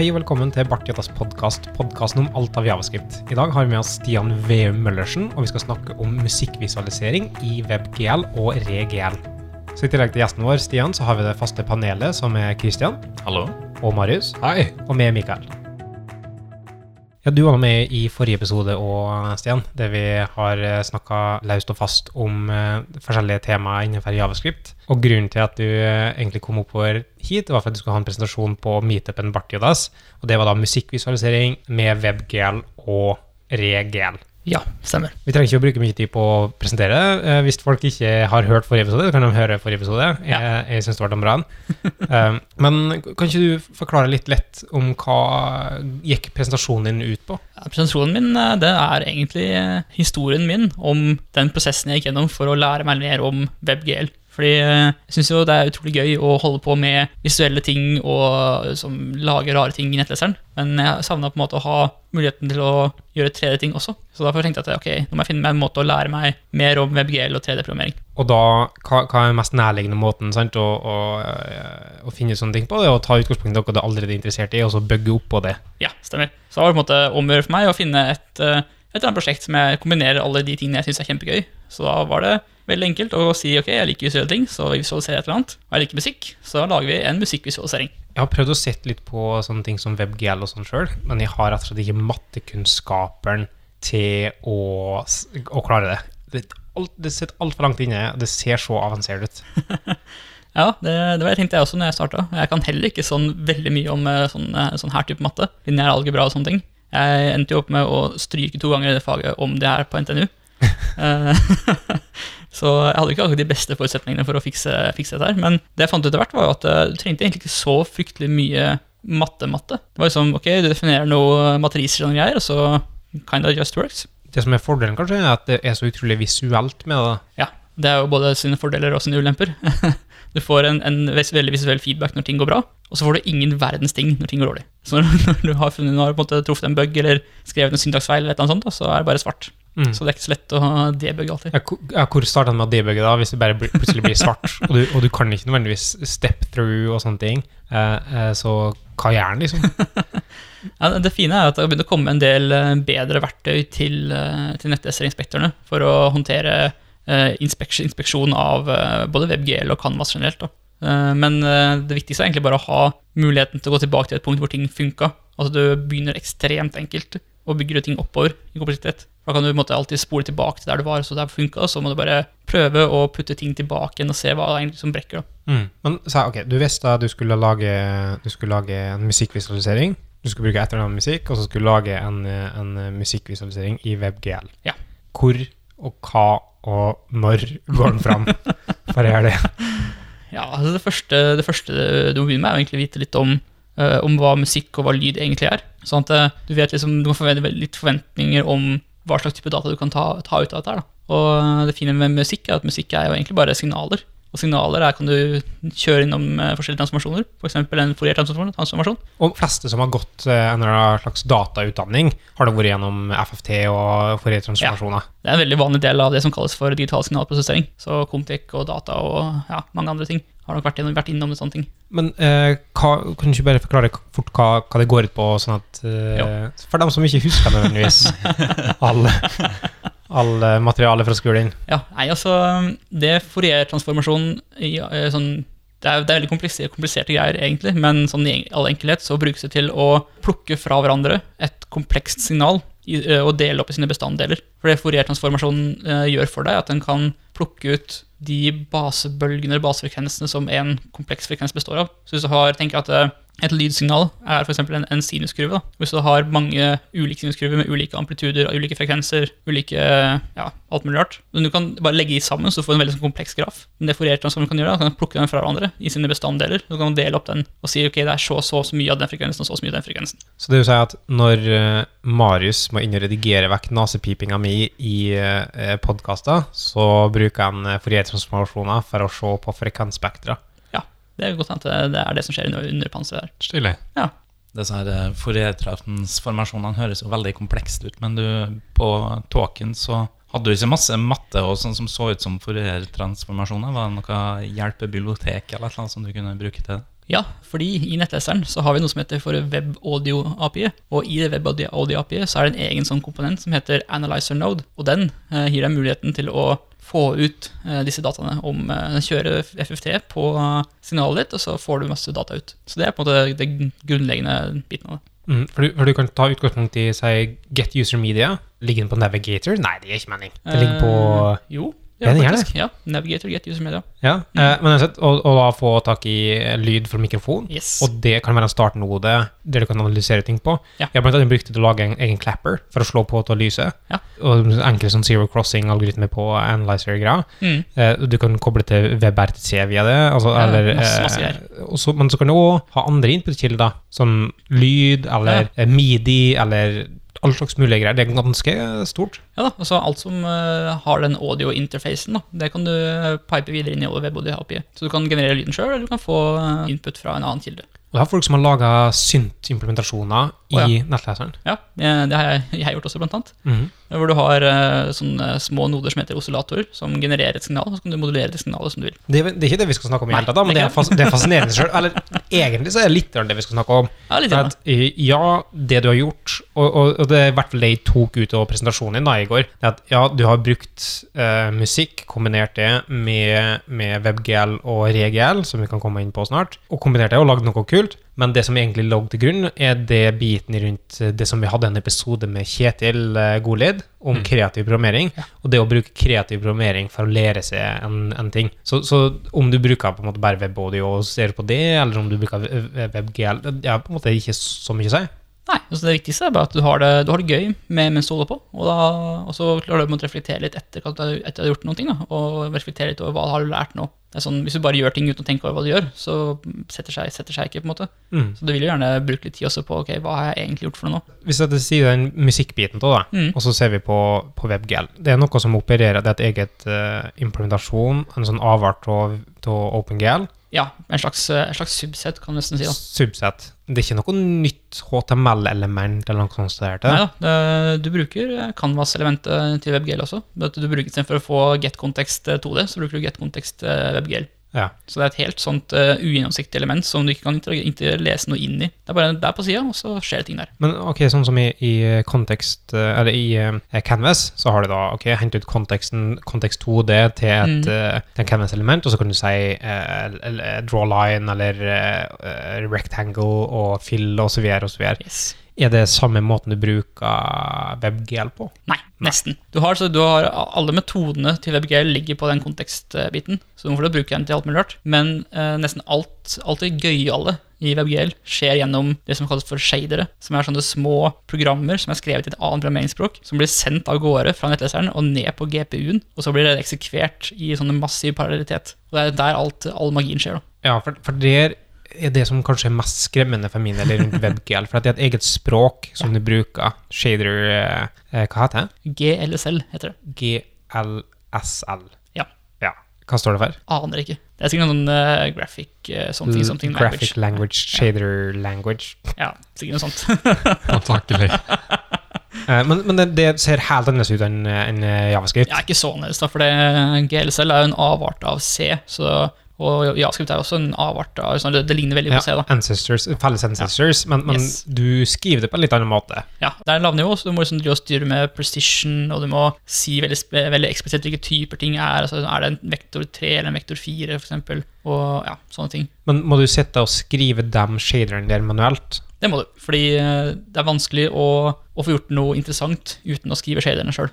Hei og velkommen til Bartjatas podkast, podkasten om alt av javascript. I dag har vi med oss Stian Veum Møllersen, og vi skal snakke om musikkvisualisering i WebGL og ReGL. Så I tillegg til gjesten vår, Stian, så har vi det faste panelet, som er Christian Hallo. og Marius, Hei. og med Mikael. Du var med i forrige episode òg, Stian, der vi har snakka løst og fast om eh, forskjellige temaer innenfor javascript. Og grunnen til at du eh, egentlig kom oppover hit, var for at du skulle ha en presentasjon på meetupen Bartiodas. Og det var da musikkvisualisering med WebGL og ReGL. Ja, stemmer. Vi trenger ikke å bruke mye tid på å presentere. Eh, hvis folk ikke har hørt forrige episode, kan de høre forrige episode. Jeg, Ja. jeg syns det var bra. Eh, men kan ikke du forklare litt lett om hva gikk presentasjonen din ut på? Ja, Presentasjonen min eh, det er egentlig eh, historien min om den prosessen jeg gikk gjennom for å lære meg mer om WebGL. Fordi eh, jeg syns jo det er utrolig gøy å holde på med visuelle ting og som lager rare ting i nettleseren, men jeg savna på en måte å ha muligheten til å gjøre 3D-ting også. Så derfor tenkte jeg at ok, nå må jeg finne meg en måte å lære meg mer om WebGL og 3D-programmering. Og da, hva, hva er den mest nærliggende måten sant, å, å, eh, å finne sånne ting på? Det å ta utgangspunkt i noe du allerede er interessert i, og så bygge opp på det. Ja, stemmer. Så det var på en måte om å gjøre for meg å finne et, eh, et eller annet prosjekt som jeg kombinerer alle de tingene jeg syns er kjempegøy. Så da var det veldig enkelt å si ok, jeg liker visuelle ting, så vi visualiserer et eller annet. Og jeg liker musikk, så lager vi en musikkvisualisering. Jeg har prøvd å sette litt på sånne ting som WebGL og sånn sjøl, men jeg har rett og slett ikke mattekunnskaperen til å, å klare det. Det, alt, det sitter altfor langt inne, og det ser så avansert ut. Ja, det, det var jeg tenkte jeg også når jeg starta. Jeg kan heller ikke sånn veldig mye om eh, sånn, eh, sånn her type matte. Lineær algebra og sånne ting. Jeg endte jo opp med å stryke to ganger i det faget om det her på NTNU. Så jeg hadde ikke akkurat de beste forutsetningene for å fikse, fikse dette her. Men det jeg fant ut etter hvert, var jo at eh, du trengte egentlig ikke så fryktelig mye matte-matte. Det var liksom, ok, du definerer noe matriser og noen greier, og så kind of just works. Det som er fordelen, kanskje, er at det er så utrolig visuelt med det. Ja, det er jo både sine fordeler og sine ulemper. Du får en, en veldig visuell feedback når ting går bra, og så får du ingen verdens ting når ting går dårlig. Så når, når du har, funnet, har på en måte truffet en bug eller skrevet en syntaksfeil, eller et eller annet sånt, så er det bare svart. Mm. Så det er ikke så lett å debugge alltid. Ja, hvor- starter man med å debugge da, hvis det bare blir, plutselig blir svart, og du, og du kan ikke nødvendigvis step through og sånne ting? Eh, eh, så hva gjør den, liksom? Ja, det fine er at det har begynt å komme en del eh, bedre verktøy til, eh, til nettleserinspektørene for å håndtere eh, inspeksjon, inspeksjon av eh, både WebGL og Canvas generelt. Da. Men det viktigste er egentlig bare å ha muligheten til å gå tilbake til et punkt hvor ting funka. Altså du begynner ekstremt enkelt og bygger ting oppover i kompleksitet. Da kan du måte alltid spole tilbake til der du var, så det funka, så må du bare prøve å putte ting tilbake igjen og se hva det egentlig som brekker. Mm. Men så, ok, du visste at du skulle lage, du skulle lage en musikkvisualisering. Du skulle bruke et eller annet musikk, og så skulle du lage en, en musikkvisualisering i WebGL. Ja. Hvor og hva og når går den fram for å gjøre det? Ja, altså det første, det første du må begynne med, er å vite litt om, eh, om hva musikk og hva lyd egentlig er. Sånn at eh, du vet liksom, du må forvente litt forventninger om hva slags type data du kan ta, ta ut av dette. Da. Og det fine med musikk er at musikk er jo egentlig bare signaler. Og signaler er, kan du kjøre innom eh, forskjellige transformasjoner, f.eks. en Fourier-transformasjon. transformasjon. Og fleste som har gått eh, en eller annen slags datautdanning, har det vært gjennom FFT og Fourier-transformasjoner. Ja, Det er en veldig vanlig del av det som kalles for digital signalprosessering. Så Comtec og data og ja, mange andre ting har nok vært, vært innom sånne ting. Men eh, hva, kan du ikke bare forklare fort hva, hva det går ut på, sånn at eh, For dem som ikke husker nødvendigvis all, all eh, materiale fra skolen. Ja, nei, altså Det Fourier-transformasjon eh, sånn det er, det er veldig kompliserte, kompliserte greier, egentlig, men sånn i all enkelhet så brukes det til å plukke fra hverandre et komplekst signal eh, og dele opp i sine bestanddeler. For det Fourier-transformasjonen eh, gjør for deg, at den kan plukke ut de basebølgene eller basefrekvensene som en kompleks frekvens består av. Så hvis du har, tenker at eh, et lydsignal er f.eks. En, en sinuskurve. Da. Hvis du har mange ulike sinuskurver med ulike amplituder, ulike frekvenser, ulike ja, alt mulig rart Men Du kan bare legge de sammen, så du får en veldig sånn kompleks graf. Men det Fourier-transformen kan gjøre, da, kan plukke den fra hverandre i sine bestanddeler. Så kan du dele opp den og si ok, det er så så, så mye av den frekvensen og så så mye av den frekvensen. Så det vil si at når eh, Marius må inn og redigere vekk nasepipinga mi i uh, podkaster, så bruker han uh, Fourier-transformasjoner for å se på frekvensspektra. Det er godt hende det er det som skjer under, under panseret. Stilig. Ja. Disse her eh, høres jo veldig komplekst ut, men du, på Tåken så hadde du ikke masse matte og sånn som så ut som Fourier-transformasjoner? Var det noe hjelpebibliotek eller noe som du kunne bruke til det? Ja, fordi i nettleseren så har vi noe som heter for Web Audio API. Og i det Web Audio API så er det en egen sånn komponent som heter Analyzer Node. Og den eh, gir deg muligheten til å få ut eh, disse dataene om eh, den kjører FFT på eh, signalet ditt, og så får du masse data ut. Så det er på en måte det grunnleggende biten av det. Mm, for, du, for du kan ta utgangspunkt i si, Get User Media. Ligger den på Navigator? Nei, det gir ikke mening. Det ligger på Eh, Jo, Ja, ja, faktisk. Ja, Navigator Get User Media. Ja, eh, men uansett, og, og da få tak i lyd fra mikrofon. Yes. Og det kan være en startnode der du kan analysere ting på. Ja. Jeg har blant annet brukt det til å lage en egen clapper for å slå på til å lyse. Ja. Og enkle sånn zero crossing-algoritmer på analyzer-greier. Mm. Eh, du kan koble til WebRTC via det. Altså, Ja, eller, masse, masse eh, og men så kan du òg ha andre input-kilder, som lyd eller eh, midi eller all slags mulige greier. Det er ganske stort. Ja da, altså Alt som uh, har den audio-interfacen, det kan du pipe videre inn i WebAudio API. Så du kan generere lyden sjøl, eller du kan få eh, input fra en annen kilde. Og det er folk som har laga synt-implementasjoner i oh, ja. nettleseren. Ja, Det har jeg, jeg gjort også, blant annet. Mhm. Hvor du har eh, sånne små noder som heter oscillatorer, som genererer et signal, og så kan du modulere det signalet som du vil. Det, det er ikke det vi skal snakke om i hele tatt, men det er fas, det er fascinerende selv. Eller egentlig så er det litt det vi skal snakke om. Ja, litt at, eh, ja, det du har gjort, og, og, og det er i hvert fall det jeg tok ut av presentasjonen din da i går, det er at ja, du har brukt uh, musikk, kombinert det med, med WebGL og ReGL, som vi kan komme inn på snart, og kombinert det og lagd noe kult. Men det som egentlig lå til grunn, er det biten rundt eh, det som vi hadde en episode med Kjetil Golid om Mm. kreativ programmering, og det å bruke kreativ programmering for å lære seg en, en ting. Så, så om du bruker på en måte bare WebAudio og ser på det, eller om du bruker eh, WebGL, det er på en måte ikke så mye å si. Nei, altså Det viktigste er bare at du har det, du har det gøy med, mens du holder på. Og, da, og så klarer du å reflektere litt etter at du, har gjort noen ting. Da, og reflektere litt over hva du har lært nå. Det er sånn, Hvis du bare gjør ting uten å tenke over hva du gjør, så setter seg, setter seg ikke. på en måte. Mm. Så du vil jo gjerne bruke litt tid også på ok, hva har jeg egentlig gjort for noe nå. Hvis jeg sier den musikkbiten da, Mm. og så ser vi på, på WebGL, det er noe som opererer, det er et eget uh, implementasjon, en sånn avart av av OpenGL, Ja, en slags, eh, en slags subset, kan du nesten si. da. subset. Det er ikke noe nytt HTML-element eller noe sånt. Der, Nei da, det, du bruker eh, Canvas-elementet til WebGL også. Du bruker Istedenfor å få get-kontekst 2D, så bruker du get-kontekst WebGL. Ja. Så det er et helt sånt uh, ugjennomsiktig element som du ikke kan inter- lese noe inn i. Det er bare der på sida, og så skjer det ting der. Men ok, sånn som i, i kontekst, eh, eller i uh, Canvas, så har du da ok, hent ut konteksten, kontekst 2D til et Mm. uh, Canvas-element, og så kan du si eh, draw line eller eh, rectangle og fill og så videre og så videre. Yes. Er det samme måten du bruker WebGL på? Nei, nesten. Du har, så du har Alle metodene til WebGL ligger på den kontekstbiten, så du får bruke den til alt mulig rart. Men eh, nesten alt, alt det gøyale i WebGL skjer gjennom det som kalles for shadere, som er sånne små programmer som er skrevet i et annet programmeringsspråk, som blir sendt av gårde fra nettleseren og ned på GPU-en, og så blir det eksekvert i sånne massiv parallellitet. Og det er der alt, all magien skjer. da. Ja, for, for der er det som kanskje er mest skremmende for min del rundt WebGL, for at det er et eget språk som du bruker, shader eh, eh, Hva heter det? GLSL heter det. GLSL. Ja. ja. Hva står det for? Aner ikke. Det er sikkert noen uh, graphic uh, something, something Graphic language. language, shader language. Ja, sikkert noe sånt. Antakelig. Eh, men men det, det ser helt annerledes ut enn en javascript. Ja, ikke så annerledes, da, for det, GLSL er jo en avart av C. Så, og JavaScript er også en avart av sånn, det, det ligner veldig på C. da. ancestors, felles ancestors, men, men Yes. du skriver det på en litt annen måte. Ja, Det er en lavnivå, så du må liksom styre med precision, og du må si veldig, veldig eksplisitt hvilke typer ting er. altså Er det en vektor 3 eller en vektor 4, f.eks.? Og ja, sånne ting. Men må du sitte og skrive de shaderne der manuelt? Det må du, fordi eh, det er vanskelig å, å få gjort noe interessant uten å skrive shaderne sjøl.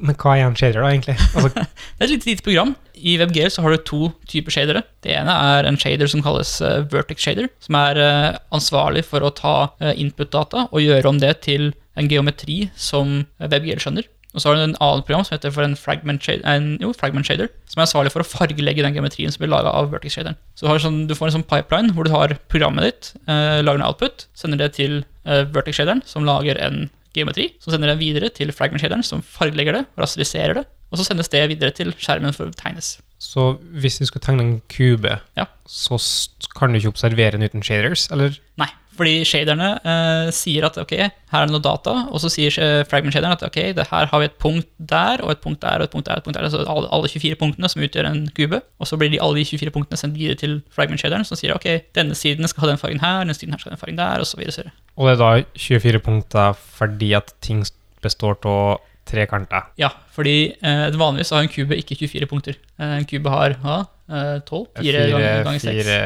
Men hva er en shader, da, egentlig? Altså, Det er et litt lite program. I WebGL så har du to typer shadere. Det ene er en shader som kalles eh, vertex shader, som er eh, ansvarlig for å ta input-data og gjøre om det til en geometri som WebGL skjønner. Og så har du en annen program som heter for en fragment shader, en, jo, fragment shader som er ansvarlig for å fargelegge den geometrien som blir laga av vertex shaderen. Så du, sånn, du får en sånn pipeline hvor du har programmet ditt, eh, lager en output, sender det til eh, vertex shaderen, som lager en geometri, som sender det videre til fragment shaderen, som fargelegger det, rasteriserer det, og så sendes det videre til skjermen for å tegnes. så hvis du skal tegne en kube, Ja. så kan du ikke observere den uten shaders, eller? Nei, fordi shaderne eh, sier at ok, her er det noe data, og så sier eh, fragment-shaderen at ok, det her har vi et punkt der, og et punkt der, og et punkt der, og et punkt der, altså alle, alle 24 punktene som utgjør en kube, og så blir de, alle de 24 punktene sendt videre til fragment-shaderen, som sier ok, denne siden skal ha den fargen her, denne siden her skal ha den fargen der, og så. Og det er da 24 punkter fordi at ting består av trekanter. Ja, fordi eh, vanligvis har en kube ikke 24 punkter. Eh, en kube har? Eh, 12? 4 ganger, ganger 6. fire,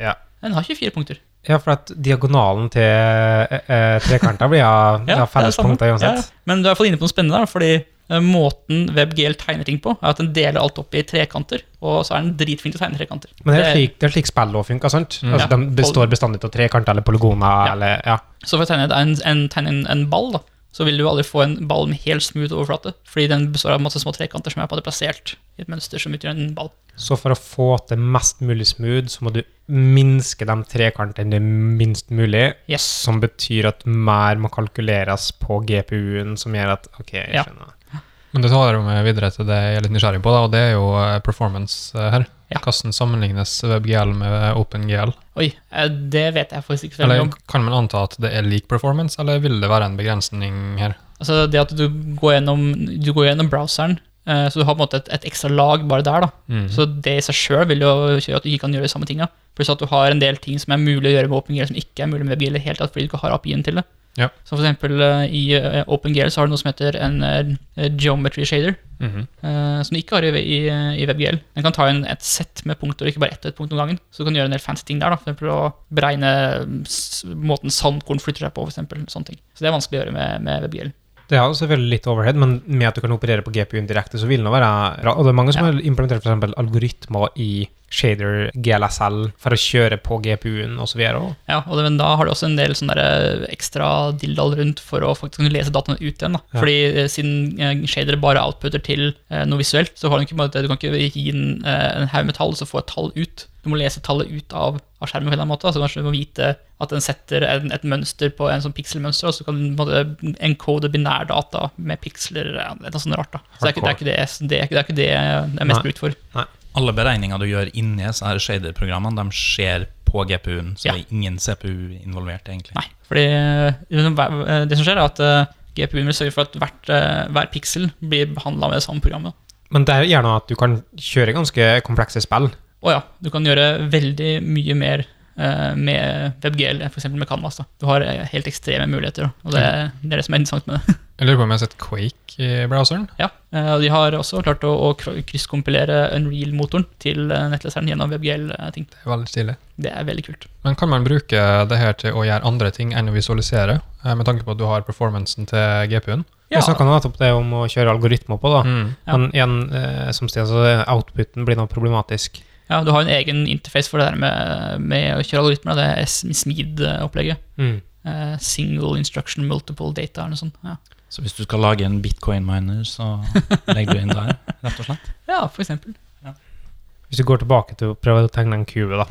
ja. Den har 24 punkter. Ja, for at diagonalen til eh, eh, trekanter blir ja, ja, det er felles punkter uansett. Ja, men du er i hvert fall inne på noe spennende, der, fordi eh, måten WebGL tegner ting på, er at den deler alt opp i trekanter, og så er den dritflink til å tegne trekanter. Men det er slik, det er slik spill òg funker, sant? Mm. Altså, Ja. De består bestandig av trekanter eller polygoner, Ja. eller ja. Så for å tegne en, en, en, en ball, da, så vil du aldri få en ball med helt smooth overflate, fordi den består av masse små trekanter som er på det plassert i et mønster som utgjør en ball. Så for å få til mest mulig smooth, så må du minske de trekantene minst mulig, Yes. som betyr at mer må kalkuleres på GPU-en, som gjør at Ok, jeg skjønner. Ja. Men det tar meg videre til det jeg er litt nysgjerrig på, da, og det er jo eh, performance eh, her. Ja. Hvordan sammenlignes WebGL med OpenGL? Oi, eh, det vet jeg faktisk ikke Eller kan man anta at det er lik performance, eller vil det være en begrensning her? Altså det at du går gjennom, du går gjennom browseren, eh, så du har på en måte et, et ekstra lag bare der, da. Mm. Så det i seg sjøl vil jo gjøre at du ikke kan gjøre de samme tinga. Pluss at du har en del ting som er mulig å gjøre med OpenGL som ikke er mulig med WebGL i hele tatt, fordi du ikke har API-en til det. Ja. Så for eksempel eh, i eh, OpenGL så har du noe som heter en eh, geometry shader, Mhm. eh, som du ikke har i, i, i WebGL. Den kan ta inn et sett med punkter, ikke bare ett og ett punkt om gangen. Så du kan gjøre en del fancy ting der, da, for eksempel å beregne mm, måten sandkorn flytter seg på, for eksempel, sånne ting. Så det er vanskelig å gjøre med, med WebGL. Det er selvfølgelig litt overhead, men med at du kan operere på GPU-en direkte, så vil det være bra. Og det er mange som Ja. har implementert eksempel algoritmer i shader GLSL for å kjøre på GPU-en osv. Ja, og det, men da har du også en del eh, ekstra dildal rundt for å faktisk kunne lese dataene ut igjen. Da. Ja. Fordi eh, siden eh, shader bare outputter til noe visuelt, så kan du ikke, du kan ikke gi en, en haug med tall og så få et tall ut. Du må lese tallet ut av, av skjermen på en eller annen måte. Altså, kanskje du må vite at den setter en, et mønster på en sånn pikselmønster, og så kan du encode binærdata med piksler. ja, Det er noe sånt rart. da. Så det er ikke det, er det, det, er ikke, det, er ikke det det er mest brukt for. Alle beregninger du gjør inni shader-programmene, de skjer på GPU-en, så Ja. det er ingen CPU involvert, egentlig. Nei, fordi eh, det som skjer er at eh, GPU-en vil sørge for at hvert, eh, hver piksel blir behandla med det samme programmet. Men det er gjerne at du kan kjøre ganske komplekse spill. Og ja, du kan gjøre veldig mye mer eh, med WebGL f.eks. med Canvas. Da. Du har eh, helt ekstreme muligheter, og det, det er det som er interessant med det. Jeg lurer på om jeg har sett Quake i browseren? Ja, eh, og De har også klart å, å krysskompilere Unreal-motoren til nettleseren gjennom WebGL-ting. Det er veldig stilig. Det er veldig kult. Men kan man bruke det her til å gjøre andre ting enn å visualisere, med tanke på at du har performancen til GPU-en? Ja. Jeg snakka nettopp det om å kjøre algoritmer på, da. Mm. Ja. Men igjen, som sted, så outputen blir noe problematisk. Ja, Du har en egen interface for det der med, med å kjøre algoritmer. Det er Smeed-opplegget. Mm. Uh, single instruction multiple data eller noe sånt. Ja, Så hvis du skal lage en bitcoin-miner, så legger du inn der, rett og slett. ja for eksempel. Hvis du går tilbake til å prøve å tegne en kube, da.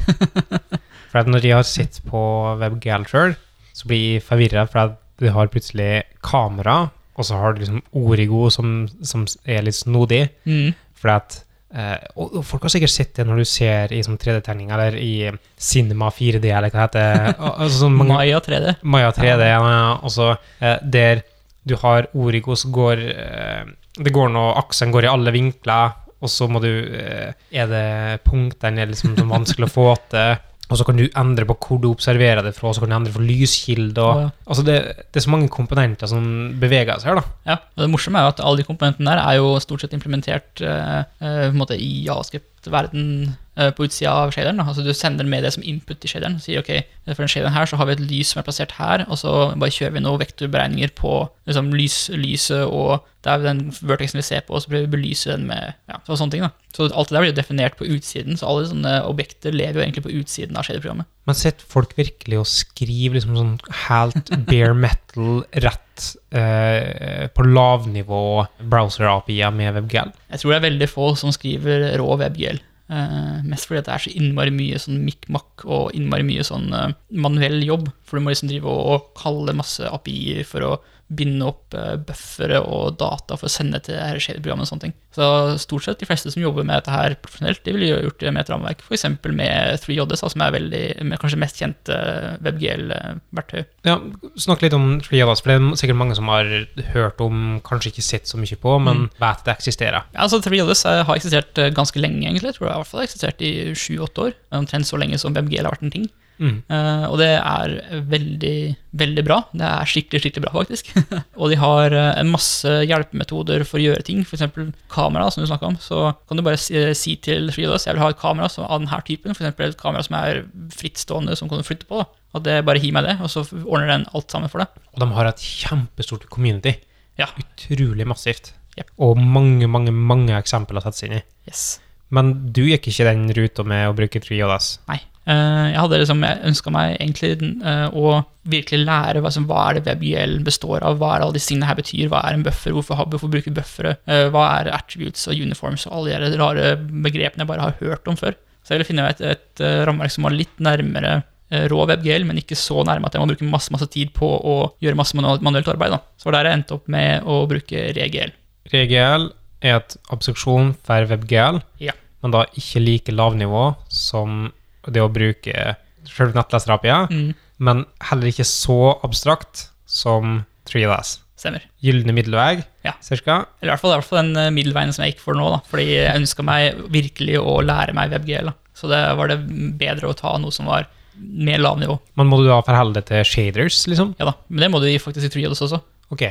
For at når jeg har sett på WebGal sjøl, så blir jeg forvirra, for at du har plutselig kamera, og så har du liksom Origo som, som er litt snodig. Mm. For at eh, og, folk har sikkert sett det når du ser i sånn 3D-tegning, eller i Cinema 4D, eller hva det heter. Al- Altså, sånn mange, Maya 3D. Maya 3D, ja. og så eh, der du har Origo, så går uh, Det går nå Aksen går i alle vinkler, og så må du eh, Er det punktene er liksom sånn vanskelig å få til? Og så kan du endre på hvor du observerer det fra, og så kan du endre for lyskilde. Og, ja. Altså det, det er så mange komponenter som beveger seg her, da. Ja, og Det morsomme er jo at alle de komponentene der er jo stort sett implementert eh, eh, på i javascript-verden eh, på utsida av shaderen. Altså Du sender med det som input i shaderen. Sier ok, for den shaderen her så har vi et lys som er plassert her, og så bare kjører vi noen vektorberegninger på liksom, lys, lyset og det er den vertexen vi ser på, og så prøver vi å belyse den med ja, så sånne ting. da. Så alt det der blir jo definert på utsiden, så alle sånne objekter lever jo egentlig på utsiden av shaderprogrammet. Men sitter folk virkelig og skriver liksom sånn helt bare metal rett eh, på lavnivå browser-API-er med WebGal? Jeg tror det er veldig få som skriver rå WebGL. Eh, mest fordi det er så innmari mye sånn mikk-makk og innmari mye sånn uh, manuell jobb. For du må liksom drive og, og kalle masse API-er for å binde opp uh, buffere og data for å sende til shader-programmet og sånne ting. Så stort sett de fleste som jobber med dette her profesjonelt, de ville jo gjort det med et rammeverk, f.eks. med 3JS, som er veldig, kanskje mest kjente WebGL-verktøy. Ja, Snakk litt om 3JS, for det er sikkert mange som har hørt om, kanskje ikke sett så mye på, men Mm. vet det eksisterer. Ja, altså 3JS har eksistert eh, ganske lenge, egentlig. Jeg tror det har i hvert fall eksistert i sju-åtte år. Omtrent så lenge som WebGL har vært en ting. Mm. Eh, og det er veldig, veldig bra. Det er skikkelig, skikkelig bra, faktisk. og de har uh, en masse hjelpemetoder for å gjøre ting. F.eks. kamera, som du snakka om. Så kan du bare si, si til FreeJS jeg vil ha et kamera som, av denne typen. F.eks. et kamera som er frittstående, som kan du flytte på. Da. At det bare gi meg det, og så ordner den alt sammen for deg. Og de har et kjempestort community. Ja. Utrolig massivt. Yep. Og mange, mange mange eksempler å sette seg inn i. Yes. Men du gikk ikke den ruta med å bruke FreeJS. Nei. Eh, jeg hadde liksom, jeg ønska meg egentlig eh, å virkelig lære hva, som, hva er det WebGL består av, hva er alle disse tingene her betyr, hva er en buffer, hvorfor, hvorfor bruke buffere, eh, hva er attributes og uniforms og alle de rare begrepene jeg bare har hørt om før. Så jeg ville finne et, et rammeverk som var litt nærmere rå WebGL, men ikke så nærme at jeg må bruke masse masse tid på å gjøre masse manuelt, arbeid. Da. Så var der jeg endte opp med å bruke ReGL. ReGL er et abstraksjon for WebGL, Ja. men da ikke like lavnivå som det å bruke selve nettleser-API, Mm, men heller ikke så abstrakt som 3DS. stemmer. Gylne middelvei, Ja. cirka. Eller i hvert fall, i hvert fall den eh, middelveien som jeg gikk for nå, da. Fordi jeg ønska meg virkelig å lære meg WebGL. Da. Så det var det bedre å ta noe som var mer lavnivå. Men må du da forholde deg til shaders, liksom? Ja da, men det må du faktisk i Triodos også. Ok.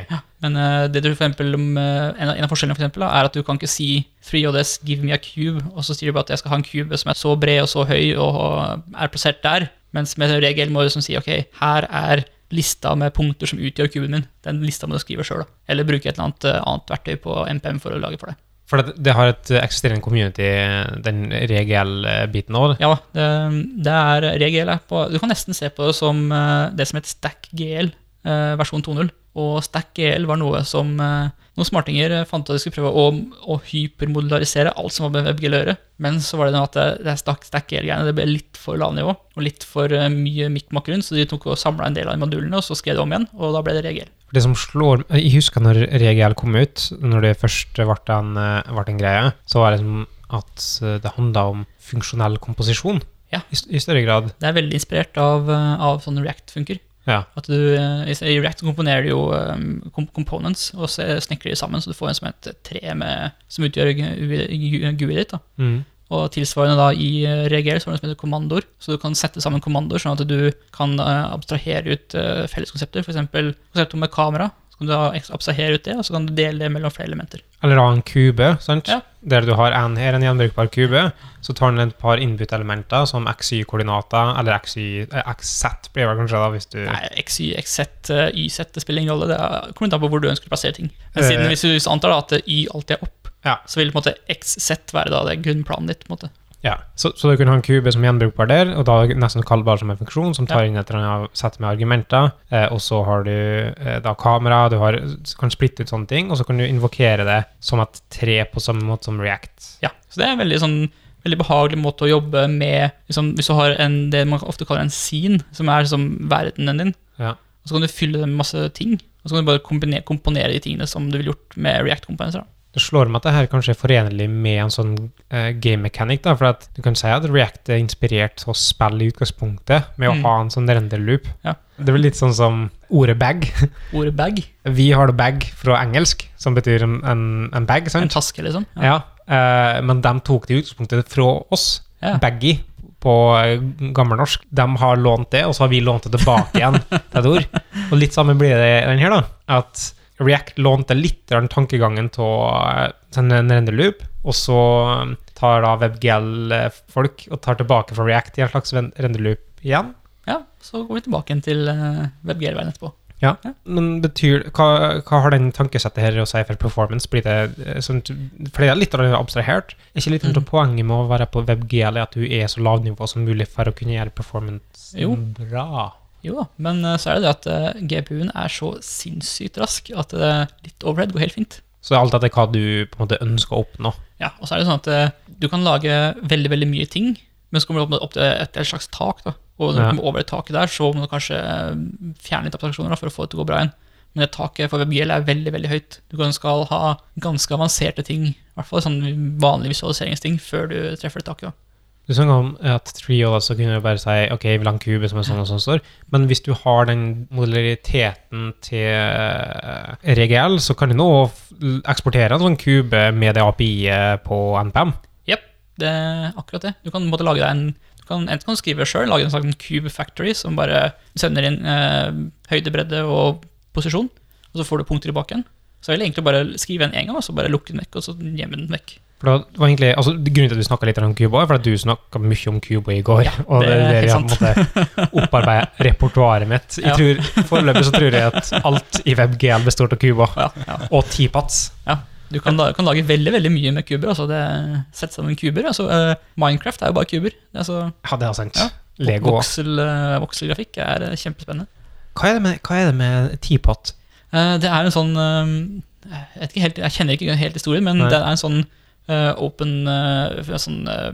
Men uh, det du for eksempel, om, eh, en, av, en av forskjellene for eksempel, da, er at du kan ikke si 3JS, give me a cube, og så sier du bare at jeg skal ha en cube som er så bred og så høy og er plassert der. Mens med regel må du liksom si ok, her er lista med punkter som utgjør kuben min. Den lista må du skrive sjøl, eller bruke et eller annet uh, annet verktøy på MPM for å lage for deg. For det, det har et eksisterende community, den regel-biten òg. Ja, det, det er regel. Du kan nesten se på det som det som heter StackGL eh, versjon 2.0. Og Stack EL var noe som eh, noen smartinger eh, fant ut at de skulle prøve å, å hypermodularisere alt som var med WebGL å gjøre. Men så var det noe at det, det Stack- StackGL-greiene det ble litt for lavnivå og litt for eh, mye mikk-makk rundt, så de tok og samla en del av de modulene og så skrev det om igjen, og da ble det regel. Det som slår Jeg husker når regel kom ut, når det først ble en, ble en greie, så var det som at det handla om funksjonell komposisjon. Ja. I, I større grad. Det er veldig inspirert av, av sånn React funker. Ja. At du, eh, I React komponerer du jo um, components og så snekrer de sammen, så du får en som et tre med, som utgjør GUI-et ditt. da. Mm. Og tilsvarende da i eh, så har du som heter kommandoer, så du kan sette sammen kommandoer sånn at du kan eh, abstrahere ut felleskonsepter. F.eks. konseptet med kamera. Så kan du da abstrahere ut det, og så kan du dele det mellom flere elementer. Eller ha en kube, sant? Ja. Der du har en, her en gjenbrukbar kube. Så tar den et par input-elementer som XY-koordinater, eller XY, eh, XZ blir det kanskje, da, hvis du Nei, XY, XZ, eh, YZ, det spiller ingen rolle. Det er- kommer an på hvor du ønsker å plassere ting. Men Eh. siden hvis du antar da at Y alltid er opp, Ja. så vil på en måte XZ være da det grunnplanen ditt. på en måte. Ja, så, så du kan ha en kube som gjenbrukbar der, og da nesten kallbar som en funksjon som tar inn et eller annet sett med argumenter. Eh, og så har du eh, da kamera, du har, kan splitte ut sånne ting, og så kan du invokere det som et tre på samme måte som React. Ja, så det er en veldig, sånn, veldig behagelig måte å jobbe med liksom, Hvis du har en, det man ofte kaller en scene, som er liksom verdenen din, Ja. og så kan du fylle det med masse ting. Og så kan du bare komponere, komponere de tingene som du ville gjort med React-komponenter. Det slår meg at det her kanskje er forenlig med en sånn uh, game mechanic, da, for at du kan si at React er inspirert å spille i utgangspunktet, med å Mm. ha en sånn render loop. Ja. Det er vel litt sånn som ordet bag. Ordet bag, Vi har det bag fra engelsk, som betyr en, en, en bag, en sant? taske, liksom. Ja, eh, men de tok det i utgangspunktet fra oss. Ja. Baggy på eh, gammelnorsk. De har lånt det, og så har vi lånt det tilbake igjen til et ord. Og litt samme blir det den her, da. At React lånte litt grann tankegangen av en renderloop, og så eh, tar da WebGL-folk og tar tilbake fra React i en slags renderloop igjen. Ja, så går vi tilbake til uh, WebGL-veien etterpå. Ja, men betyr, hva, hva har den tankesettet her å si for performance? Blir det sånt, for det er litt abstrahert. Er ikke litt av poenget med å være på WebGL er at du er så lavnivå som mulig for å kunne gjøre performance Jo. bra? Jo da, men eh, så er det det at eh, GPU-en er så sinnssykt rask at eh, litt overhead går helt fint. Så alt etter hva du på en måte ønsker å oppnå. Ja, og så er det sånn at du kan lage veldig, veldig mye ting, men så kommer du opp, til et, et slags tak, da. Og når du kommer over det taket der, så må du kanskje fjerne litt abstraksjoner da, for å få det til å gå bra igjen. Men det taket for WebGL er veldig veldig høyt. Du skal ha ganske avanserte ting, i hvert fall sånn vanlige visualiseringsting, før du treffer det taket. da. Du snakka om at Trio også kunne bare si ok, jeg vil ha en kube som er sånn og sånn står. Men hvis du har den modulariteten til eh, RGL, så kan du nå eksportere en sånn kube med det API-et på NPM. Jepp, det er akkurat det. Du kan måtte lage deg en kan, Enten kan du skrive sjøl, lage en sånn cube factory som bare sender inn eh, høydebredde og posisjon, og så får du punkter tilbake igjen. Så vil jeg egentlig bare skrive den én gang, og så bare lukke den vekk, og så gjemme den vekk. For det var egentlig, altså Grunnen til at du snakka litt om Kubo, er at du snakka mye om Kubo i går. og det, det er er der jeg måte opparbeidet repertoaret mitt. Jeg Ja. tror, Foreløpig så tror jeg at alt i WebGL består av Kubo. Ja, ja. Og T-Pats. Du kan, kan lage veldig veldig mye med kuber. altså det Sette sammen kuber. altså uh, Minecraft er jo bare kuber. Det er Ja, det er sant. Ja. Lego. voksel, eh, vokselgrafikk er eh, kjempespennende. Hva er det med, hva er det med T-Pot? Eh, det er en sånn eh, jeg, helt, jeg kjenner ikke helt historien, men Nei. det er en sånn eh, open eh, sånn eh,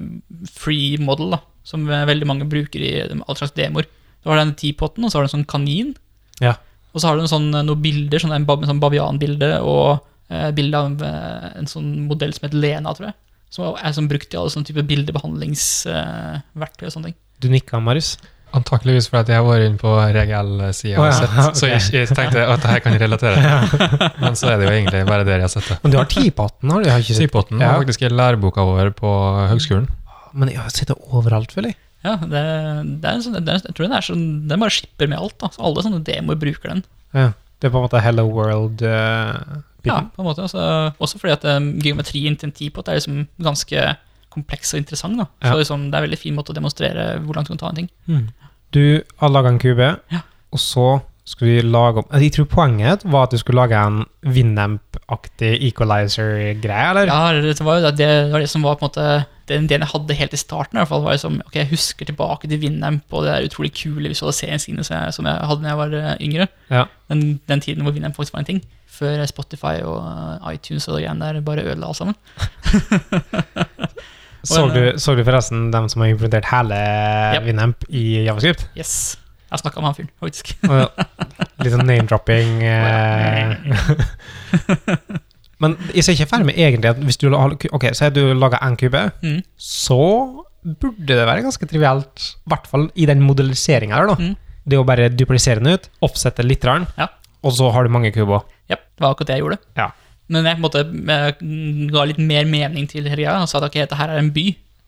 free model da, som veldig mange bruker i alle slags demoer. Du har den teapoten, og så har du en sånn kanin. Ja. Og så har du en sånn, eh, noen bilder, sånn en, en sånn bavianbilde og eh, bilde av eh, en sånn modell som heter Lena, tror jeg. Som er sånn brukt i alle sånne type bildebehandlingsverktøy og sånne ting. Du nikka, Marius? Antakeligvis fordi jeg har vært inne på regel-sida Å, og sett, så okay. jeg, jeg tenkte at dette kan jeg relatere. Men så er det jo egentlig bare der jeg har sett det. Men du har T-Poten, har du? Jeg har ikke sett Sipoten Ja. var faktisk i læreboka vår på høgskolen. Men jeg har sett det overalt, føler jeg. Ja, det, det er en sånn, det jeg tror den er sånn, den bare skipper med alt. da. Så alle sånne demoer bruker den. Ja. Det er på en måte Hello World-biten. Ja, på en måte. Også, også fordi at um, geometrien til en Tipot er liksom ganske kompleks og interessant. da. Ja. Så liksom, det er en veldig fin måte å demonstrere hvor langt du kan ta en ting. Mm. Du har laga en kube, Ja. og så skulle vi lage om Jeg tror poenget var at du skulle lage en Winamp-aktig equalizer-greie, eller? Ja, det var jo det, det var det som var på en måte den delen jeg hadde helt i starten. i hvert fall, var liksom, ok, Jeg husker tilbake til Winamp og det der utrolig kule visualiseringssiden som, som jeg hadde da jeg var eh, yngre. Ja. Den, den tiden hvor Winamp faktisk var en ting. Før Spotify og eh, iTunes og det greiene der bare ødela alt sammen. Så, du, så du forresten dem som har implementert hele yep. Winamp i Javascript? Yes. Jeg snakka med han fyren, faktisk. Litt sånn name-dropping. Eh. Men jeg ser ikke ferdig med egentlig at hvis du Ok, så du lager en kube, Mm. så burde det være ganske trivielt, i hvert fall i den modelliseringa her, da. Mm. Det å bare duplisere den ut, offsette litt, Ja. og så har du mange kuber. Ja, det var akkurat det jeg gjorde. Ja. Men jeg måte jeg ga litt mer mening til greia og sa at ok, dette her er en by.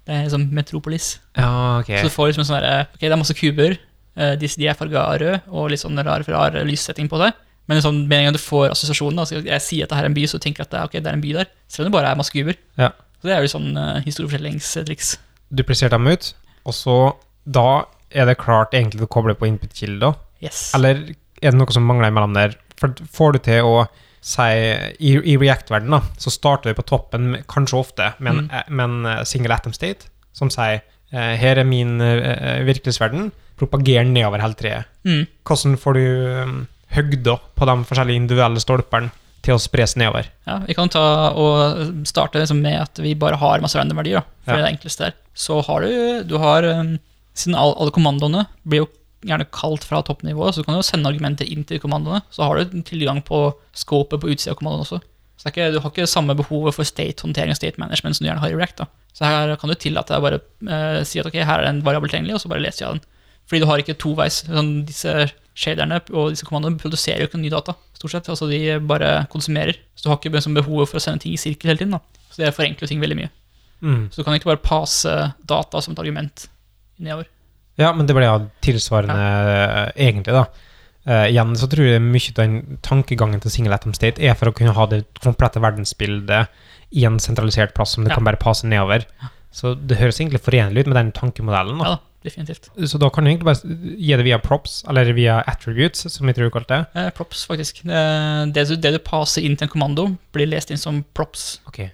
Det er liksom metropolis. Ja, okay. Så du får liksom en sånn derre Ok, det er masse kuber. eh, De, de er farga rød, og litt sånn rar, rar lyssetting på det. Men sånn, med en gang du får assosiasjonen, altså så jeg sier at det her er en by, så tenker jeg at det er, ok, det er en by der. Selv om det bare er masse kuber. Ja. Så det er jo sånn uh, historiefortellingstriks. Duplisere dem ut, og så Da er det klart egentlig å koble på input-kilder. Yes. Eller er det noe som mangler imellom der? For får du til å si I, i React-verdenen så starter vi på toppen, kanskje ofte, med en, Mm. med en eh, single atom state, som sier eh, her er min eh, virkelighetsverden, propager nedover hele treet. Mm. Hvordan får du um, høgda på de forskjellige individuelle stolpene til å spres nedover? Ja, vi kan ta og starte liksom med at vi bare har masse random verdier. For Ja. det enkleste der. Så har du, du har, um, siden alle, alle kommandoene blir jo gjerne kalt fra toppnivået, så du kan jo sende argumenter inn til kommandoene. Så har du tilgang på scopet på utsida av kommandoen også. Så det ikke, du har ikke samme behovet for state-håndtering og state management som du gjerne har i React. da. Så her kan du tillate deg bare eh, si at ok, her er en variabel tilgjengelig, og så bare leser jeg den. Fordi du har ikke toveis. Sånn, disse shaderne og disse kommandoene produserer jo ikke ny data, stort sett. Altså de bare konsumerer. Så du har ikke liksom behovet for å sende ting i sirkel hele tiden. da. Så det forenkler ting veldig mye. Mm. Så du kan ikke bare passe data som et argument nedover. Ja, men det ble ja tilsvarende ja. egentlig, da. Uh, igjen så tror jeg mye av den tankegangen til single atom state er for å kunne ha det komplette verdensbildet i en sentralisert plass som du Ja. kan bare passe nedover. Så det høres egentlig forenlig ut med den tankemodellen. Ja Da. da, definitivt. Så da kan du egentlig bare gi det via props, eller via attributes, som jeg tror du kalte det. Eh, props, faktisk. Det, det, du, det du passer inn til en kommando, blir lest inn som props. Ok.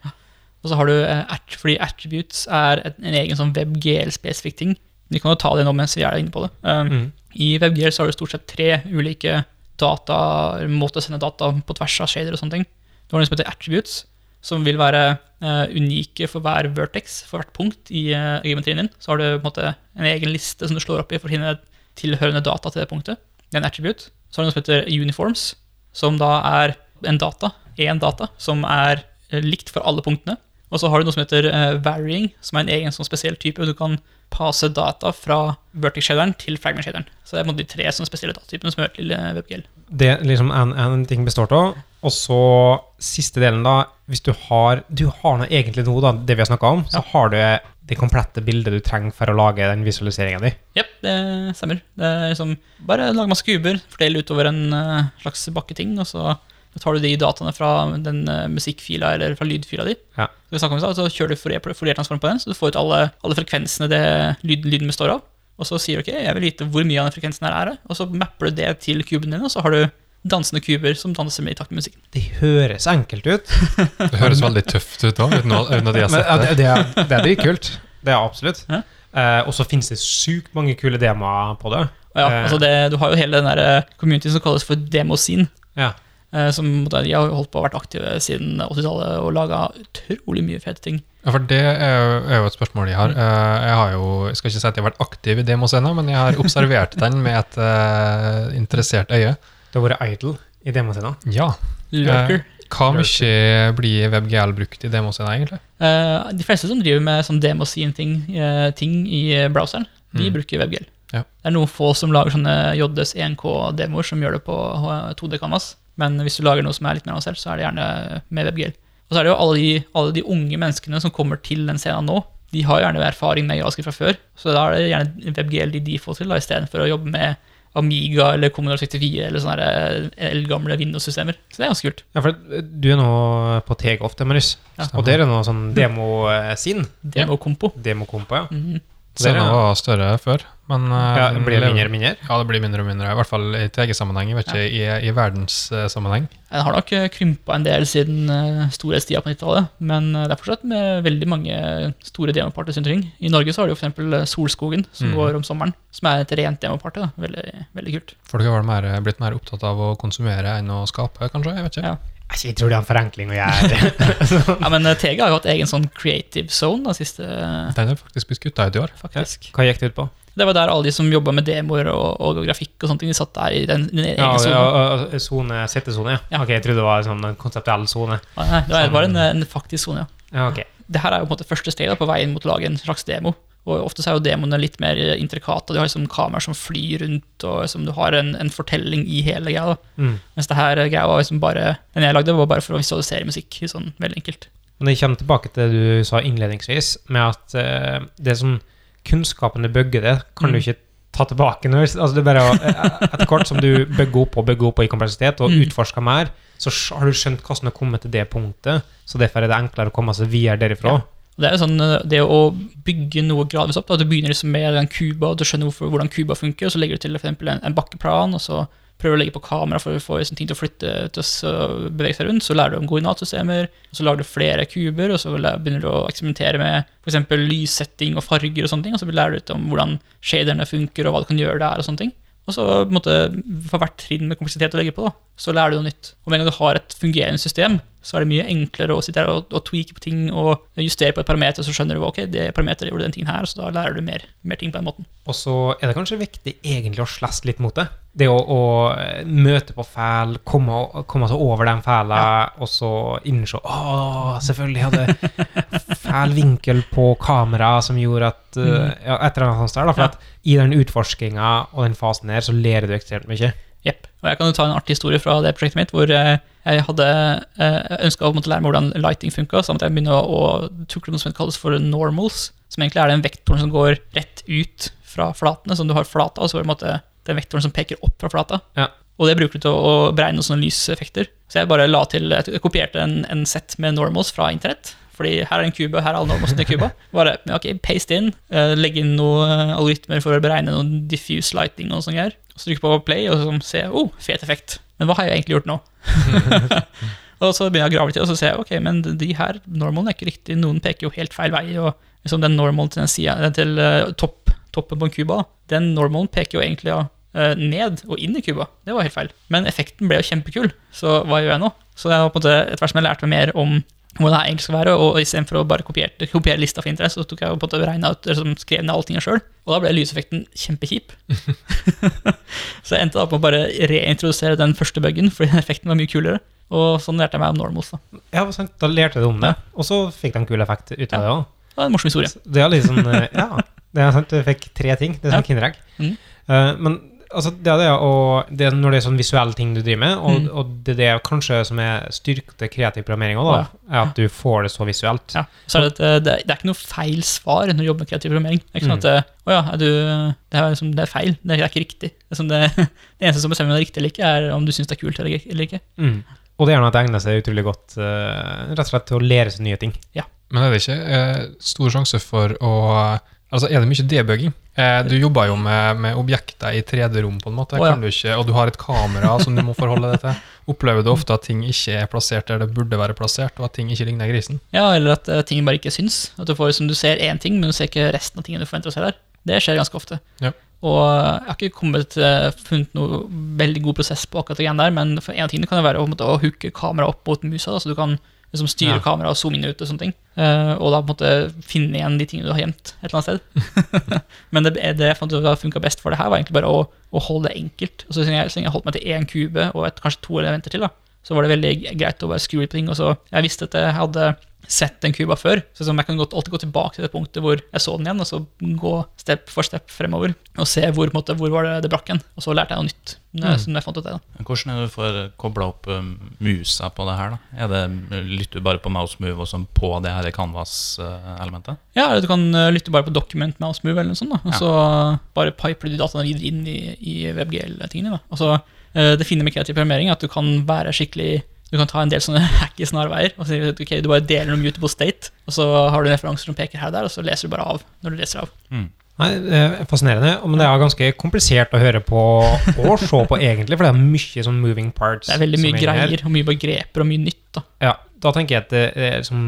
Og så har du eh, fordi attributes er en egen sånn WebGL-spesifikk ting. Vi kan jo ta det nå mens vi er inne på det. Um, Mm. I WebGL så har du stort sett tre ulike data, måter å sende data på tvers av shader og sånne ting. Du har noe som heter attributes, som vil være uh, unike for hver vertex, for hvert punkt i uh, geometrien din. Så har du på en måte en egen liste som du slår opp i for å finne tilhørende data til det punktet. Det er en attribute. Så har du noe som heter uniforms, som da er en data, én data, som er eh, likt for alle punktene. Og så har du noe som heter uh, varying, som er en egen sånn spesiell type. Du kan passe data fra vertex shaderen til fragment shaderen. Så det er de tre som spesielle datatypene som hører til WebGL. Det liksom en, en ting består av. Og så siste delen, da. Hvis du har Du har noe egentlig da, det vi har snakka om, så har du det komplette bildet du trenger for å lage den visualiseringa di. Jepp, det stemmer. Det er liksom Bare lag masse kuber, fordel utover en eh, slags bakketing, og så tar du de dataene fra den eh, musikkfila eller fra lydfila di. Ja. Så, om så kjører du Fourier- Fourier-transform på den, så du får ut alle, alle frekvensene det lyd, lyden består av. Og så sier du ok, jeg vil vite hvor mye av den frekvensen her er det, og så mapper du det til kuben din, og så har du dansende kuber som danser med i takt med musikken. Det høres enkelt ut, Det høres veldig tøft ut da, uten, uten at jeg har sett det, det. det, er, det er dritkult. Det er absolutt. Ja. Eh, og så finnes det sykt mange kule demoer på det. Ja, Eh. altså det, Du har jo hele den der eh, community som kalles for demoscene. Ja. Eh, Som de har holdt på å vært aktive siden 80-tallet og laga utrolig mye fete ting. Ja, for det er jo, et spørsmål jeg har. Eh, Jeg har jo, jeg skal ikke si at jeg har vært aktiv i demoscena, men jeg har observert den med et uh, interessert øye. Det har vært idle i demoscena? Ja. Lurker. Hva mye blir WebGL brukt i demoscena, egentlig? Eh, de fleste som driver med sånn demoscene-ting ting i browseren, de Mm. bruker WebGL. Ja. Det er noen få som lager sånne JS1K-demoer som gjør det på 2D Canvas. Men hvis du lager noe som er litt mer avansert, så er det gjerne med WebGL. Og så er det jo alle de, alle de unge menneskene som kommer til den scenen nå. De har gjerne erfaring med JavaScript fra før, så da er det gjerne WebGL de får til, istedenfor å jobbe med Amiga eller Commodore 64 eller sånne eh, eldgamle Windows-systemer. Så det er ganske kult. Ja, for du er nå på TG ofte, Marius. Ja. Og dere er nå sånn demo-sin. Demo-kompo. Demokompo, ja. Mhm. Scenen var større før, men eh, ja det blir mindre og mindre? Ja, det blir mindre og mindre. I hvert fall i TG-sammenheng. ikke vet ikke i, i verdenssammenheng. Den har nok eh, krympa en del siden uh, storhetstida på 90-tallet, men eh, det er fortsatt med veldig mange store demopartys rundt omkring. I Norge så har du f.eks. Solskogen, som Mm. går om sommeren, som er et rent demoparty. Veldig, veldig kult. Folk har mer, blitt mer opptatt av å konsumere enn å skape, kanskje? Jeg vet ikke. Ja. Jeg tror det er en forenkling å gjøre. Ja, men eh, TG har jo hatt egen sånn creative zone da, siste, Den er faktisk blitt kutta ut i år. faktisk. Hva gikk det ut på? Det var der alle de som jobba med demoer og, og grafikk og sånne ting, de satt der i den, den egen Ja, zone. ja, ja, zone, settesone, ja. Ja. Ok, jeg trodde det var en sånn konseptuell sone. Nei, det var bare en, en faktisk sone, ja. Ja, okay. det her er jo på en måte første steg da, på veien mot å lage en slags demo. Og ofte så er jo demoene litt mer intrikate. Du har liksom kameraer som flyr rundt, og liksom du har en, en fortelling i hele greia. Mm. Mens det her greia var liksom bare Den jeg lagde, var bare for å visualisere musikk. sånn veldig enkelt. Men jeg kommer tilbake til det du sa innledningsvis, med at uh, det som kunnskapen du bygger det, kan du Mm. ikke ta tilbake. Når, altså det er bare, å- eh, etter hvert som du bygger opp og bygger opp i kompleksitet, og Mm. utforsker mer, så har du skjønt hvordan du har kommet til det punktet, så derfor er det enklere å komme seg videre derifra. Ja. Det er jo sånn, eh, det å bygge noe gradvis opp. Da. Du begynner liksom med den kuba, og du skjønner hvorfor, hvordan kuba funker, og så legger du til for en, en bakkeplan, og så prøver å legge på kamera for å få liksom, ting til å flytte til å bevege seg rundt. Så lærer du om koordinatsystemer, og så lager du flere kuber, og så begynner du å eksperimentere med f.eks. lyssetting og farger og sånne ting, og så lærer du ut om hvordan shaderne funker, og hva du kan gjøre der, og sånne ting. Og så på for hvert trinn med kompleksitet å legge på, da, så lærer du noe nytt. Og med en gang du har et fungerende system, så er det mye enklere å sitte her og, og tweake på ting og justere på et parameter, så skjønner du ok, det parameteret gjorde den tingen her, så da lærer du mer, mer ting på den måten. Og så er det kanskje viktig egentlig å slåss litt mot det. Det å, å eh, møte på fæl, komme, komme seg over den feilen, og så innse Å, selvfølgelig hadde fæl vinkel på kamera som gjorde at eh, ja, Et eller annet sånt der. Da, for Ja. at i den utforskinga og den fasen der, så ler du ekstremt mye. Jepp. Og jeg kan jo ta en artig historie fra det prosjektet mitt, hvor eh, jeg hadde ønska å lære meg hvordan lighting funka, så måtte jeg begynne å, å tukle noe som kalles for normals, som egentlig er den vektoren som går rett ut fra flatene, som du har flata, og så på en måte den vektoren som peker opp fra flata. Ja. Og det bruker du til å beregne sånne lyseffekter. Så jeg bare la til, jeg kopierte en, en sett med normals fra internett. Fordi her er en kube, her er alle normalsene i kuba. Bare ok, paste inn, eh, legge inn noen algoritmer for å beregne noen diffuse lighting og sånne greier. Så trykke på play og så se, oh, fet effekt. Men hva har jeg egentlig gjort nå? og så begynner jeg å grave litt og så ser jeg, ok, men de her normalene er ikke riktig, noen peker jo helt feil vei, og liksom den normalen til, den siden, til eh, topp, toppen på en kuba, den normalen peker jo egentlig ja, eh, ned og inn i kuba. Det var helt feil. Men effekten ble jo kjempekul, så hva gjør jeg nå? Så jeg har på en måte, etter hvert som jeg lærte meg mer om hvordan det egentlig skal være, og istedenfor å bare kopiere, kopiere lista for interesse, så tok jeg på en måte regnet ut, liksom, skrev ned alle tingene sjøl, og da ble lyseffekten kjempekjip. så jeg endte da på å bare reintrodusere den første bugen, fordi effekten var mye kulere. Og sånn lærte jeg meg om normals. Da. Ja, sant. Da lærte du om det, og så fikk de en kul effekt ut av det òg. Det var en morsom historie. Det er sånn eh, Ja, det er sant. Du fikk tre ting. Det er sånn Ja. Kinderegg. Mm. Uh, men altså, det er det, og det er når det er sånn visuelle ting du driver med, og, mm. og det er det kanskje som er styrke til kreativ programmering òg, ja. er at du får det så visuelt. Ja. Så er det, eh, det, det er ikke noe feil svar når du jobber med kreativ programmering. Det er ikke sånn at eh, Å ja, er du, det, er liksom, det er feil. Det er ikke riktig. Det, er som det, det eneste som bestemmer om det er riktig eller ikke, er om du syns det er kult eller ikke- Mm. Og det er noe at det egner seg utrolig godt uh, rett og slett til å lære seg nye ting. Men er det ikke uh, stor sjanse for å Altså, er det mye debugging? Eh, du jobber jo med, med objekter i 3D-rom, på en måte, Oh, ja. kan du ikke, og du har et kamera som du må forholde deg til. Opplever du ofte at ting ikke er plassert der det burde være plassert, og at ting ikke ligner grisen? Ja, Eller at uh, ting bare ikke syns. At du får som du ser én ting, men du ser ikke resten av tingene du forventer å se der. Det skjer ganske ofte. Ja. Og jeg har ikke kommet, uh, funnet noe veldig god prosess på akkurat det der, men for en av tingene kan det være å, måte, å hooke kameraet opp mot musa, da, så du kan liksom styre Ja. kameraet og zoome inn og ut og sånne ting. Uh, og da på en måte finne igjen de tingene du har gjemt et eller annet sted. men det, det jeg fant ut har funka best for det her, var egentlig bare å, å holde det enkelt. Og så lenge jeg, jeg holdt meg til én kube og et, kanskje to elementer til, da, så var det veldig greit å bare skru litt på ting. Og så jeg visste at jeg hadde sett en kuba før, så sånn, jeg kan alltid gå tilbake til det punktet hvor jeg så den igjen, og så gå step for step fremover og se hvor, måte, hvor var det det brakk hen. Og så lærte jeg noe nytt. jeg- Som jeg fant ut det da. Hvordan er det du får kobla opp um, musa på det her? da? Det, Lytter du bare på mouse move og sånn på det her canvas-elementet? Ja, du kan uh, lytte bare på document mouse move eller noe sånt, da. og Ja. så bare piper du dataene videre inn i, i WebGL-tingene. da. Og så uh, Det fine med kreativ programmering er at du kan være skikkelig du kan ta en del sånne hacky snarveier og si at ok, du bare deler noe mutable state, og så har du referanser som peker her og der, og så leser du bare av når du leser av. Nei, det er fascinerende, men det er ganske komplisert å høre på og se på, egentlig, for det er mye sånn moving parts. Det er veldig mye greier og mye begreper og mye nytt. da. Ja, da tenker jeg at det, er liksom,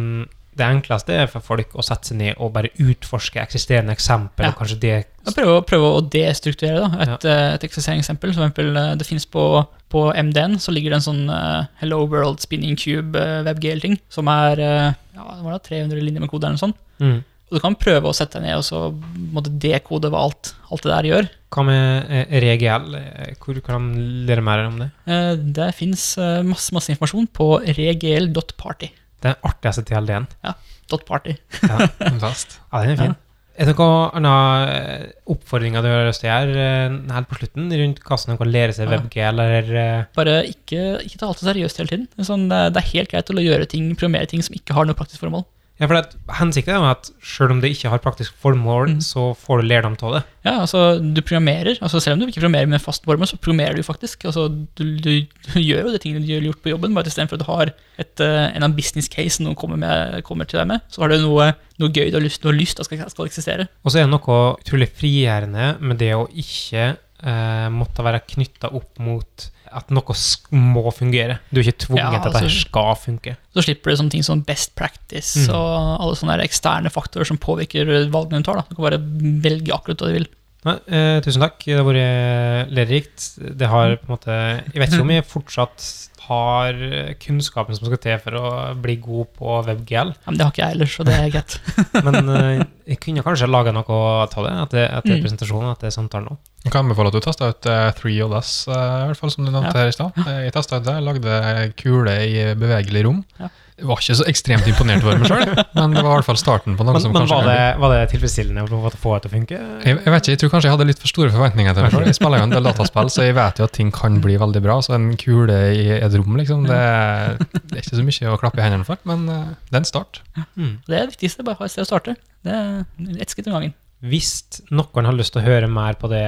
det enkleste er for folk å sette seg ned og bare utforske eksisterende eksempel, Ja. og kanskje det Prøve, prøve å destrukturere da. et, ja. et eksisterende eksempel. For eksempel, eh, det finnes på, på MD-en så ligger det en sånn uh, Hello World Spinning Cube uh, WebGL-ting, som er uh, ja, det var da 300 linjer med kode eller noe sånt. mm. Og du kan prøve å sette deg ned og så måtte dekode hva alt, alt det der gjør. Hva med eh, ReGL? Eh, Hvor kan dere lære mer om det? Eh, det fins masse, masse informasjon på regl.party. Den artigste TLD-en. Ja. dot party. ja, den er fin. Er det noen oppfordringer du har lyst til å gjøre eh, helt på slutten, rundt hvordan de kan lære seg WebG, eller eh, Bare ikke, ikke ta alt så seriøst hele tiden. Det er, sånn, er, det er helt greit å gjøre ting, programmere ting som ikke har noe praktisk formål. Ja, for det, Hensikten er at selv om det ikke har praktisk formål, Mm. så får du lærdom av det. Ja, altså, du programmerer. altså Selv om du ikke programmerer med fast formål, så programmerer du faktisk. altså Du, du, du gjør jo de tingene du har gjort på jobben, bare istedenfor at du har et, eh, en annen business case noen kommer, med, kommer til deg med, så har du noe, noe gøy du har lyst, har lyst til skal, skal eksistere. Og så er det noe utrolig frigjørende med det å ikke eh, måtte være knytta opp mot at noe må fungere. Du er ikke tvunget Ja, til at det altså- skal funke. Så slipper du sånne ting som best practice Mm. og alle sånne eksterne faktorer som påvirker valgene du tar. Da. Du kan bare velge akkurat hva du vil. Nei, eh, tusen takk. Det har vært lærerikt. Det har på en måte Jeg vet ikke om jeg fortsatt har kunnskapen som skal til for å bli god på WebGL, Ja, men det har ikke jeg ellers, så det er greit. men eh, jeg kunne kanskje laga noe av det etter, etter Mm. presentasjonen, etter samtalen òg. Jeg kan anbefale at du tester ut uh, 3LS, uh, i hvert fall som du nevnte Ja. her i stad. Jeg testa ut det, jeg lagde kule i bevegelig rom. Ja. Jeg var ikke så ekstremt imponert over meg sjøl, men det var i hvert fall starten på noe Men, som men kanskje var, det, var det tilfredsstillende å få- få det til å funke? jeg, jeg vet ikke, jeg tror kanskje jeg hadde litt for store forventninger til meg sjøl. Jeg spiller jo en del dataspill, så jeg vet jo at ting kan bli veldig bra. Så en kule i et rom, liksom, det, det er ikke så mye å klappe i hendene for, men eh, det er en start. Mm. Det er det viktigste. Bare ha et sted å starte. Det er ett skritt om gangen. Hvis noen har lyst til å høre mer på det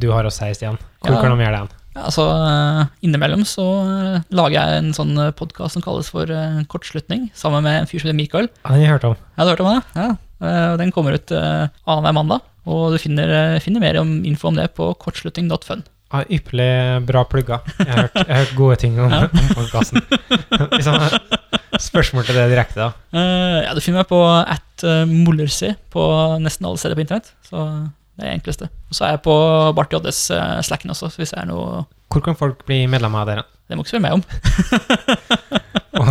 du har å si, Stian, hvor Ja. kan de gjøre det? Ja, altså, eh, Innimellom så eh, lager jeg en sånn podkast som kalles for eh, Kortslutning, sammen med en fyr som heter Mikael. Ja, den har jeg hørt om. Ja, du har hørt om den, Ja. Eh, Den kommer ut annenhver mandag, og du finner, eh, finner mer om, info om det på kortslutning.fun. Ja, Ypperlig bra plugga. Jeg har hørt, jeg har hørt gode ting om, Ja. om podkasten. spørsmål til det direkte, da. Uh, ja, du finner meg på at uh, Mollersi på nesten alle steder på internett. Så det er det enkleste. Og så er jeg på Bart JS uh, Slacken også, så hvis det er noe Hvor kan folk bli medlemmer av dere? Det må ikke spørre meg om. Og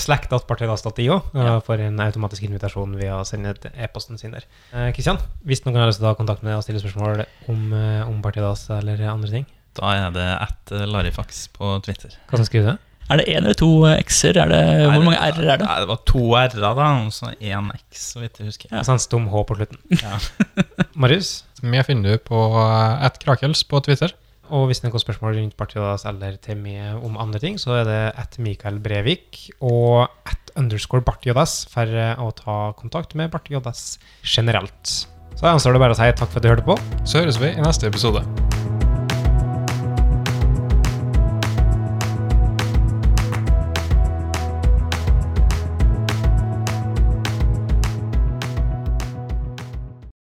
slack.partidas.io Ja. og får en automatisk invitasjon ved å sende e-posten sin der. Eh, Kristian, hvis noen har lyst til å ta kontakt med deg og stille spørsmål om, eh, om Partidas eller andre ting, Da er det at Larifax på Twitter. hva skal du skrive? Er det én eller to x-er? Er det, hvor mange r-er er det? Nei, det var to r-er, da, og så én x, så vidt jeg husker. Ja. Og så en stum H på slutten. Ja. Marius, Vi finner du på eh, ett krakels på Twitter. og hvis det er noen spørsmål rundt partiet eller til meg om andre ting, så er det at Mikael Brevik og at underscore Bartjodas for eh, å ta kontakt med Bartjodas generelt. Så jeg anser det bare å si takk for at du hørte på. Så høres vi i neste episode.